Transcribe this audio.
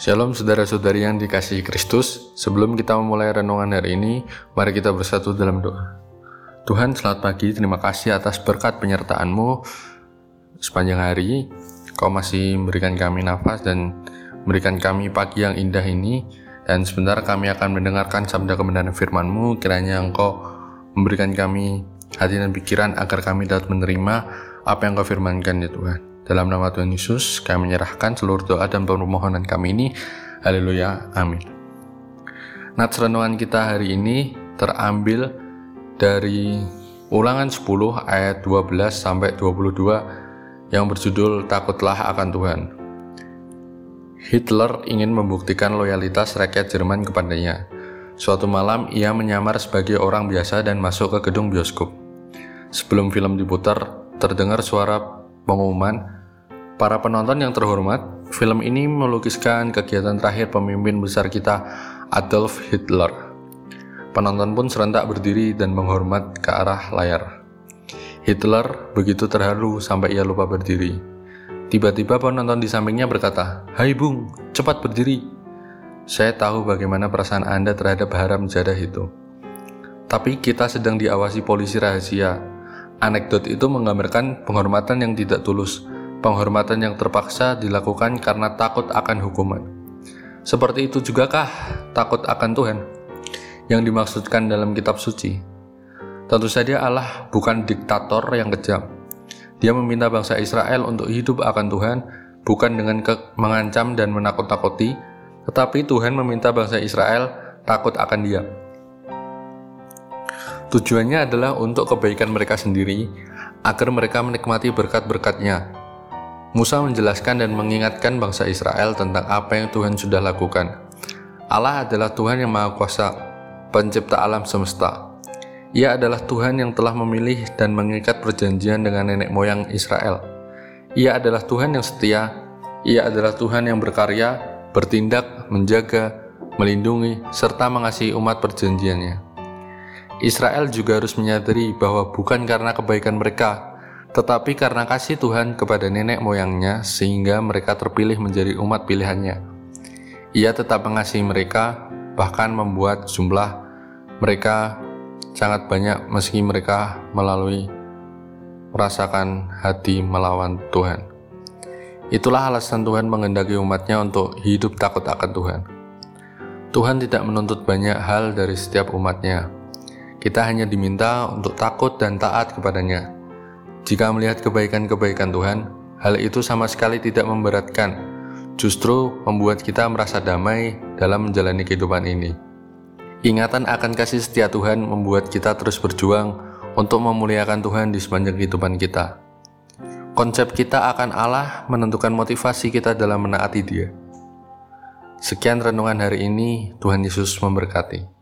Shalom saudara-saudari yang dikasihi Kristus. Sebelum kita memulai renungan hari ini, mari kita bersatu dalam doa. Tuhan, selamat pagi. Terima kasih atas berkat penyertaan-Mu sepanjang hari. Kau masih memberikan kami nafas dan memberikan kami pagi yang indah ini. Dan sebentar kami akan mendengarkan sabda kebenaran firman-Mu. Kiranya Engkau memberikan kami hati dan pikiran agar kami dapat menerima apa yang Kau firmankan ya Tuhan. Dalam nama Tuhan Yesus, kami menyerahkan seluruh doa dan permohonan kami ini. Haleluya. Amin. Nats renungan kita hari ini terambil dari Ulangan 10 ayat 12 sampai 22 yang berjudul Takutlah akan Tuhan. Hitler ingin membuktikan loyalitas rakyat Jerman kepadanya. Suatu malam ia menyamar sebagai orang biasa dan masuk ke gedung bioskop. Sebelum film diputar, terdengar suara pengumuman Para penonton yang terhormat, film ini melukiskan kegiatan terakhir pemimpin besar kita, Adolf Hitler. Penonton pun serentak berdiri dan menghormat ke arah layar. Hitler begitu terharu sampai ia lupa berdiri. Tiba-tiba penonton di sampingnya berkata, Hai Bung, cepat berdiri. Saya tahu bagaimana perasaan Anda terhadap haram jadah itu. Tapi kita sedang diawasi polisi rahasia. Anekdot itu menggambarkan penghormatan yang tidak tulus, Penghormatan yang terpaksa dilakukan karena takut akan hukuman. Seperti itu jugakah takut akan Tuhan yang dimaksudkan dalam kitab suci? Tentu saja Allah bukan diktator yang kejam. Dia meminta bangsa Israel untuk hidup akan Tuhan bukan dengan mengancam dan menakut-takuti, tetapi Tuhan meminta bangsa Israel takut akan Dia. Tujuannya adalah untuk kebaikan mereka sendiri, agar mereka menikmati berkat-berkatnya, Musa menjelaskan dan mengingatkan bangsa Israel tentang apa yang Tuhan sudah lakukan. Allah adalah Tuhan yang Maha Kuasa, pencipta alam semesta. Ia adalah Tuhan yang telah memilih dan mengikat perjanjian dengan nenek moyang Israel. Ia adalah Tuhan yang setia, ia adalah Tuhan yang berkarya, bertindak, menjaga, melindungi, serta mengasihi umat perjanjiannya. Israel juga harus menyadari bahwa bukan karena kebaikan mereka, tetapi karena kasih Tuhan kepada nenek moyangnya sehingga mereka terpilih menjadi umat pilihannya. Ia tetap mengasihi mereka, bahkan membuat jumlah mereka sangat banyak meski mereka melalui merasakan hati melawan Tuhan. Itulah alasan Tuhan mengendaki umatnya untuk hidup takut akan Tuhan. Tuhan tidak menuntut banyak hal dari setiap umatnya. Kita hanya diminta untuk takut dan taat kepadanya jika melihat kebaikan-kebaikan Tuhan, hal itu sama sekali tidak memberatkan, justru membuat kita merasa damai dalam menjalani kehidupan ini. Ingatan akan kasih setia Tuhan membuat kita terus berjuang untuk memuliakan Tuhan di sepanjang kehidupan kita. Konsep kita akan Allah menentukan motivasi kita dalam menaati Dia. Sekian renungan hari ini, Tuhan Yesus memberkati.